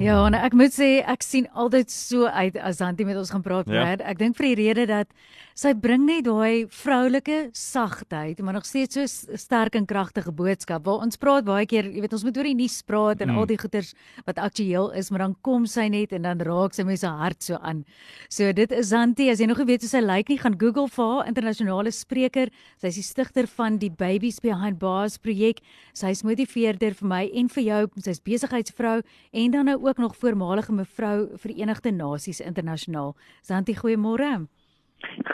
Ja, en ek moet sê ek sien altyd so uit as Antie met ons gaan praat, Ja. Brad. Ek dink vir die rede dat sy bring net daai vroulike sagtheid, maar nog steeds so sterk en kragtige boodskap. Waar ons praat baie keer, jy weet ons moet oor die nuus praat en Mm. al die goeters wat aktueel is, maar dan kom sy net en dan raak sy mense hart so aan. So dit is Antie, as jy nog nie weet hoe sy lyk nie, gaan Google vir haar internasionale spreker. Sy is die stigter van die Babies Behind Bars projek. Sy is motiveerder vir my en vir jou. Sy's besigheidsvrou en dan nou ook nog voormalige mevrou Verenigde Nasies internasionaal. Santi, goeiemôre.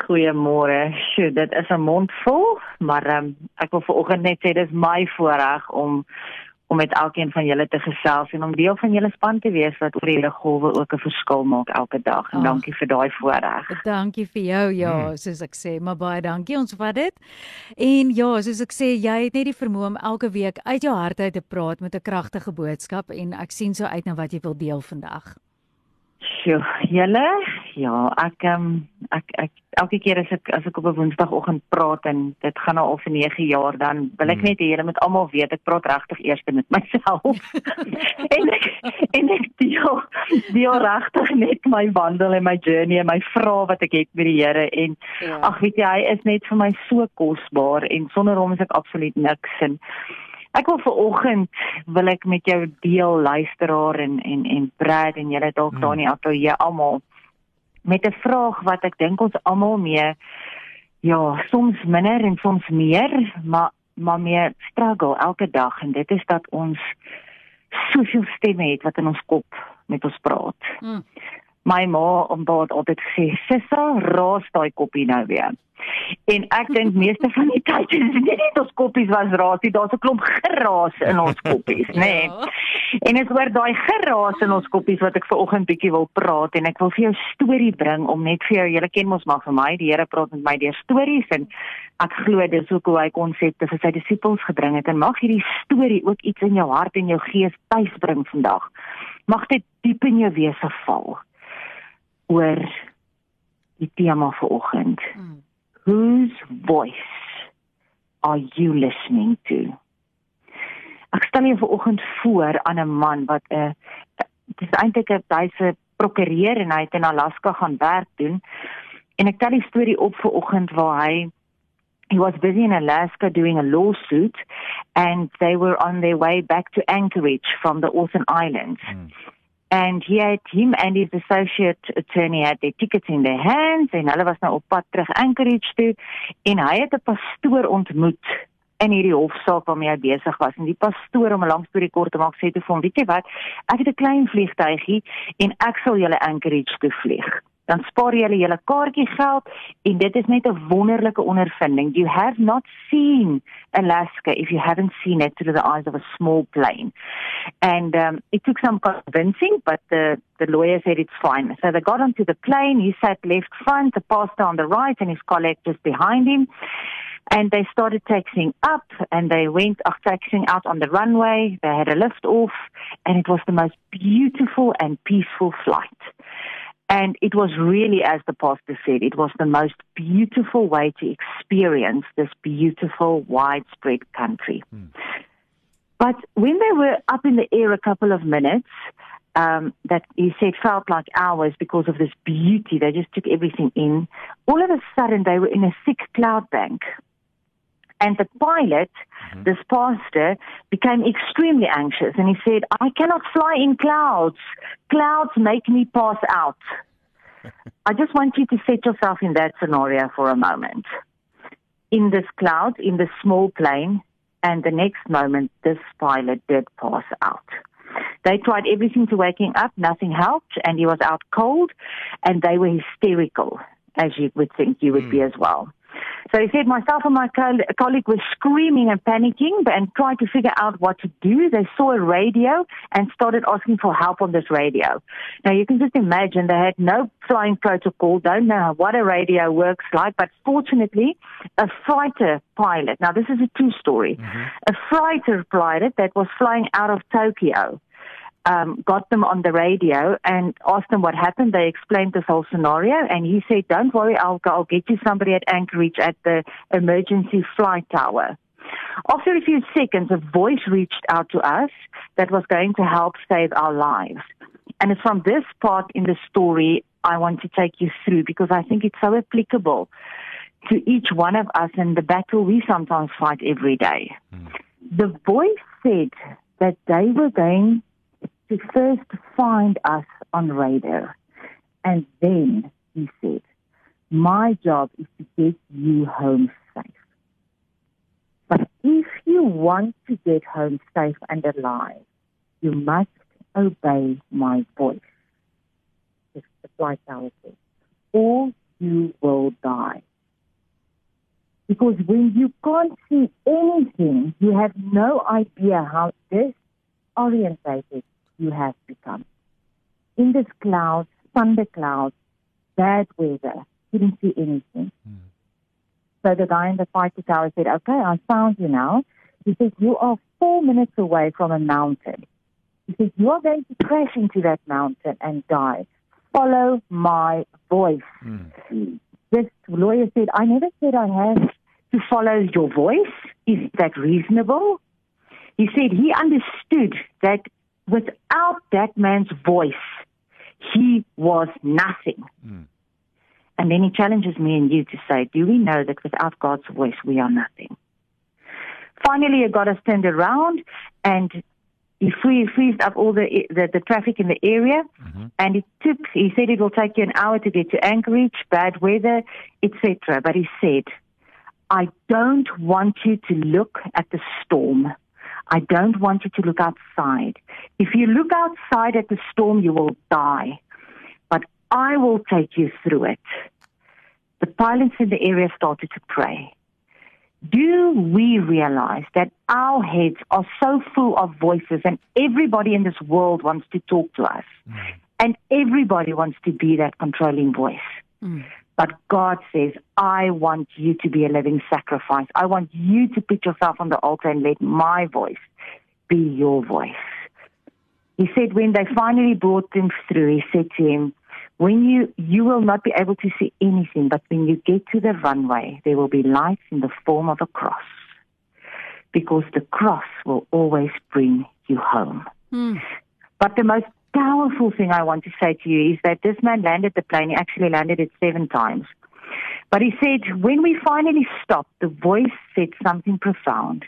Goeiemôre. Sjoe, dit is 'n mond vol, maar um, ek wil vanoggend net sê dis my voorreg om om met elkeen van julle te gesels en om deel van julle span te wees wat oor hierdie golwe ook 'n verskil maak elke dag. En Ag. dankie vir daai voorreg. Dankie vir jou. Ja, Hmm. soos ek sê, maar baie dankie. Ons vat dit. En ja, soos ek sê, jy het net die vermoë om elke week uit jou hart uit te praat met 'n kragtige boodskap en ek sien so uit na wat jy wil deel vandag. Sjoe, julle, ja, ek um, ek ek elke keer as ek as ek op 'n Woensdagoggend praat en dit gaan nou al vir 9 jaar dan wil ek Hmm. net hê julle moet almal weet ek praat regtig eers met myself. en ek en ek deel deel regtig net my wandel en my journey en my vrae wat ek het met die Here en Ja. ag weet jy hy is net vir my so kosbaar en sonder hom is ek absoluut niks en Ek wil vanoggend wil ek met jou deel luisteraar en en en Brad en julle dalk Hmm. daar in die ateljee almal met 'n vraag wat ek dink ons almal mee ja, soms minder en soms meer, maar maar meer struggle elke dag en dit is dat ons soveel stemme het wat in ons kop met ons praat. Mm. My ma het altyd gesê, "Sissa, raas daai koppie nou weer." En ek dink meeste van die tyd is dit nie net ons koppies was raas nie, daar's 'n klomp geraas in ons koppies, nê. Nee. Ja. En is oor daai geraas in ons koppies wat ek ver oggend bietjie wil praat en ek wil vir jou storie bring om net vir jou, julle ken mos maar vir my, die Here praat met my deur stories en ek glo dis ook hoe hy konsepte vir sy disippels gebring het en mag hierdie storie ook iets in jou hart en jou gees tuisbring vandag. Mag dit diep in jou wese val oor die tema vir oggend. Mm. Whose voice are you listening to? Stel jou vanoggend voor aan 'n man wat 'n uh, dis eintlik 'n hy's 'n prokureur en hy het in Alaska gaan werk doen. En ek tel die storie op vanoggend waar hy he was busy in Alaska doing a lawsuit and they were on their way back to Anchorage from the Orphan Islands. Hmm. And he had him and his associate attorney had their tickets in their hands en hulle was nou op pad terug Anchorage toe en hy het 'n pastoor ontmoet in hierdie hofsaak waarmee hy besig was en die pastoor om 'n lang storie kort te maak sê toe vir hom weet jy wat ek het 'n klein vliegtuigie en ek sal julle Anchorage toe vlieg dan spaar jy julle julle kaartjie geld en dit is net 'n wonderlike ondervinding you have not seen Alaska if you haven't seen it through the eyes of a small plane and um, it took some convincing, but the, the lawyer said it's fine. So they got onto the plane. He sat left front, the pastor on the right, and his colleague just behind him. And they started taxiing up, and they went uh, taxiing out on the runway. They had a lift off, and it was the most beautiful and peaceful flight. And it was really, as the pastor said, it was the most beautiful way to experience this beautiful, widespread country. But when they were up in the air a couple of minutes, um, that he said felt like hours because of this beauty. They just took everything in. All of a sudden, they were in a thick cloud bank. And the pilot, mm-hmm. this pastor, became extremely anxious and he said, I cannot fly in clouds. Clouds make me pass out. I just want you to set yourself in that scenario for a moment. In this cloud, in this small plane, and the next moment, this pilot did pass out. They tried everything to wake him up, nothing helped, and he was out cold, and they were hysterical, as you would think you would be mm. as well. So he said, myself and my colleague were screaming and panicking and trying to figure out what to do. They saw a radio and started asking for help on this radio. Now you can just imagine they had no flying protocol, don't know what a radio works like, but fortunately a fighter pilot, now this is a true story, mm-hmm. a fighter pilot that was flying out of Tokyo um, got them on the radio and asked them what happened. They explained this whole scenario, and he said, "Don't worry, I'll go, I'll get you somebody at Anchorage at the emergency flight tower." After a few seconds, a voice reached out to us that was going to help save our lives. And it's from this part in the story I want to take you through because I think it's so applicable to each one of us in the battle we sometimes fight every day. Mm. The voice said that they were going to first find us on radar. And then he said, My job is to get you home safe. But if you want to get home safe and alive, you must obey my voice. It's The flight tower or you will die. Because when you can't see anything, you have no idea how disorientated you have become. In this cloud, thunder clouds, bad weather, couldn't see anything. Mm. So the guy in the fighter tower said, Okay, I found you now. He said, You are four minutes away from a mountain. He said, You are going to crash into that mountain and die. Follow my voice. Mm. This lawyer said, I never said I have to follow your voice. Is that reasonable? He said he understood that without that man's voice, he was nothing. Mm. And then he challenges me and you to say, Do we know that without God's voice, we are nothing? Finally, he got us turned around and he free, freezed up all the, the, the traffic in the area, mm-hmm. and it took. He said it will take you an hour to get to Anchorage, bad weather, etc. But he said, "I don't want you to look at the storm. I don't want you to look outside. If you look outside at the storm, you will die. But I will take you through it." The pilots in the area started to pray do we realize that our heads are so full of voices and everybody in this world wants to talk to us mm. and everybody wants to be that controlling voice? Mm. But God says, I want you to be a living sacrifice. I want you to put yourself on the altar and let my voice be your voice. He said when they finally brought him through, he said to him, when you you will not be able to see anything, but when you get to the runway, there will be lights in the form of a cross, because the cross will always bring you home. Mm. But the most powerful thing I want to say to you is that this man landed the plane. He actually landed it seven times. But he said, when we finally stopped, the voice said something profound.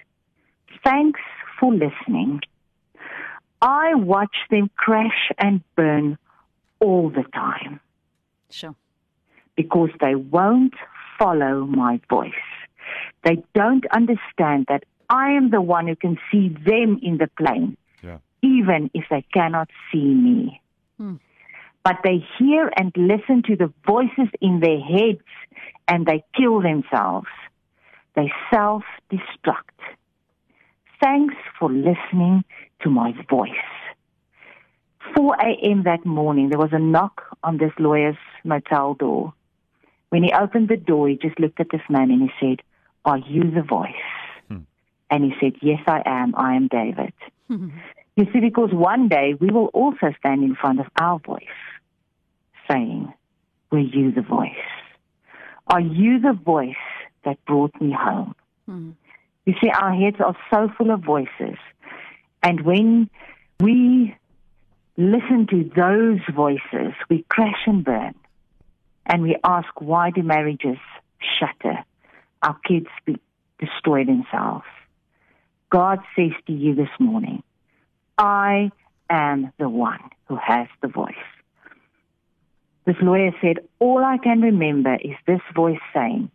Thanks for listening. I watched them crash and burn all the time. Sure. Because they won't follow my voice. They don't understand that I am the one who can see them in the plane. Even if they cannot see me. Hmm. But they hear and listen to the voices in their heads and they kill themselves. They self destruct. Thanks for listening to my voice. 4 a.m. that morning, there was a knock on this lawyer's motel door. When he opened the door, he just looked at this man and he said, Are you the voice? Hmm. And he said, Yes, I am. I am David. you see, because one day we will also stand in front of our voice saying, Were you the voice? Are you the voice that brought me home? Hmm. You see, our heads are so full of voices. And when we listen to those voices, we crash and burn. And we ask, why do marriages shatter? Our kids be, destroy themselves. God says to you this morning, I am the one who has the voice. This lawyer said, All I can remember is this voice saying,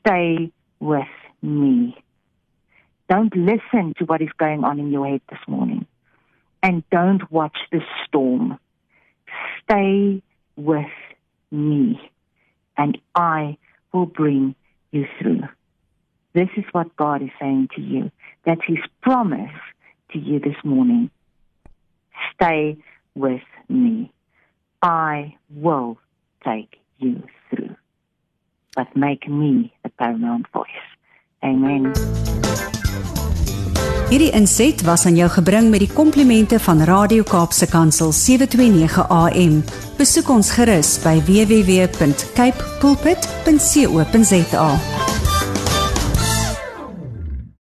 Stay with me. Don't listen to what is going on in your head this morning and don't watch the storm. Stay with me, and I will bring you through. This is what God is saying to you. That's His promise to you this morning. Stay with me. I will take you through. But make me the paramount voice. Amen. Hierdie inset was aan jou gebring met die komplimente van Radio Kaapse Kansel 729 AM. Besoek ons gerus by www.cape pulpit.co.za.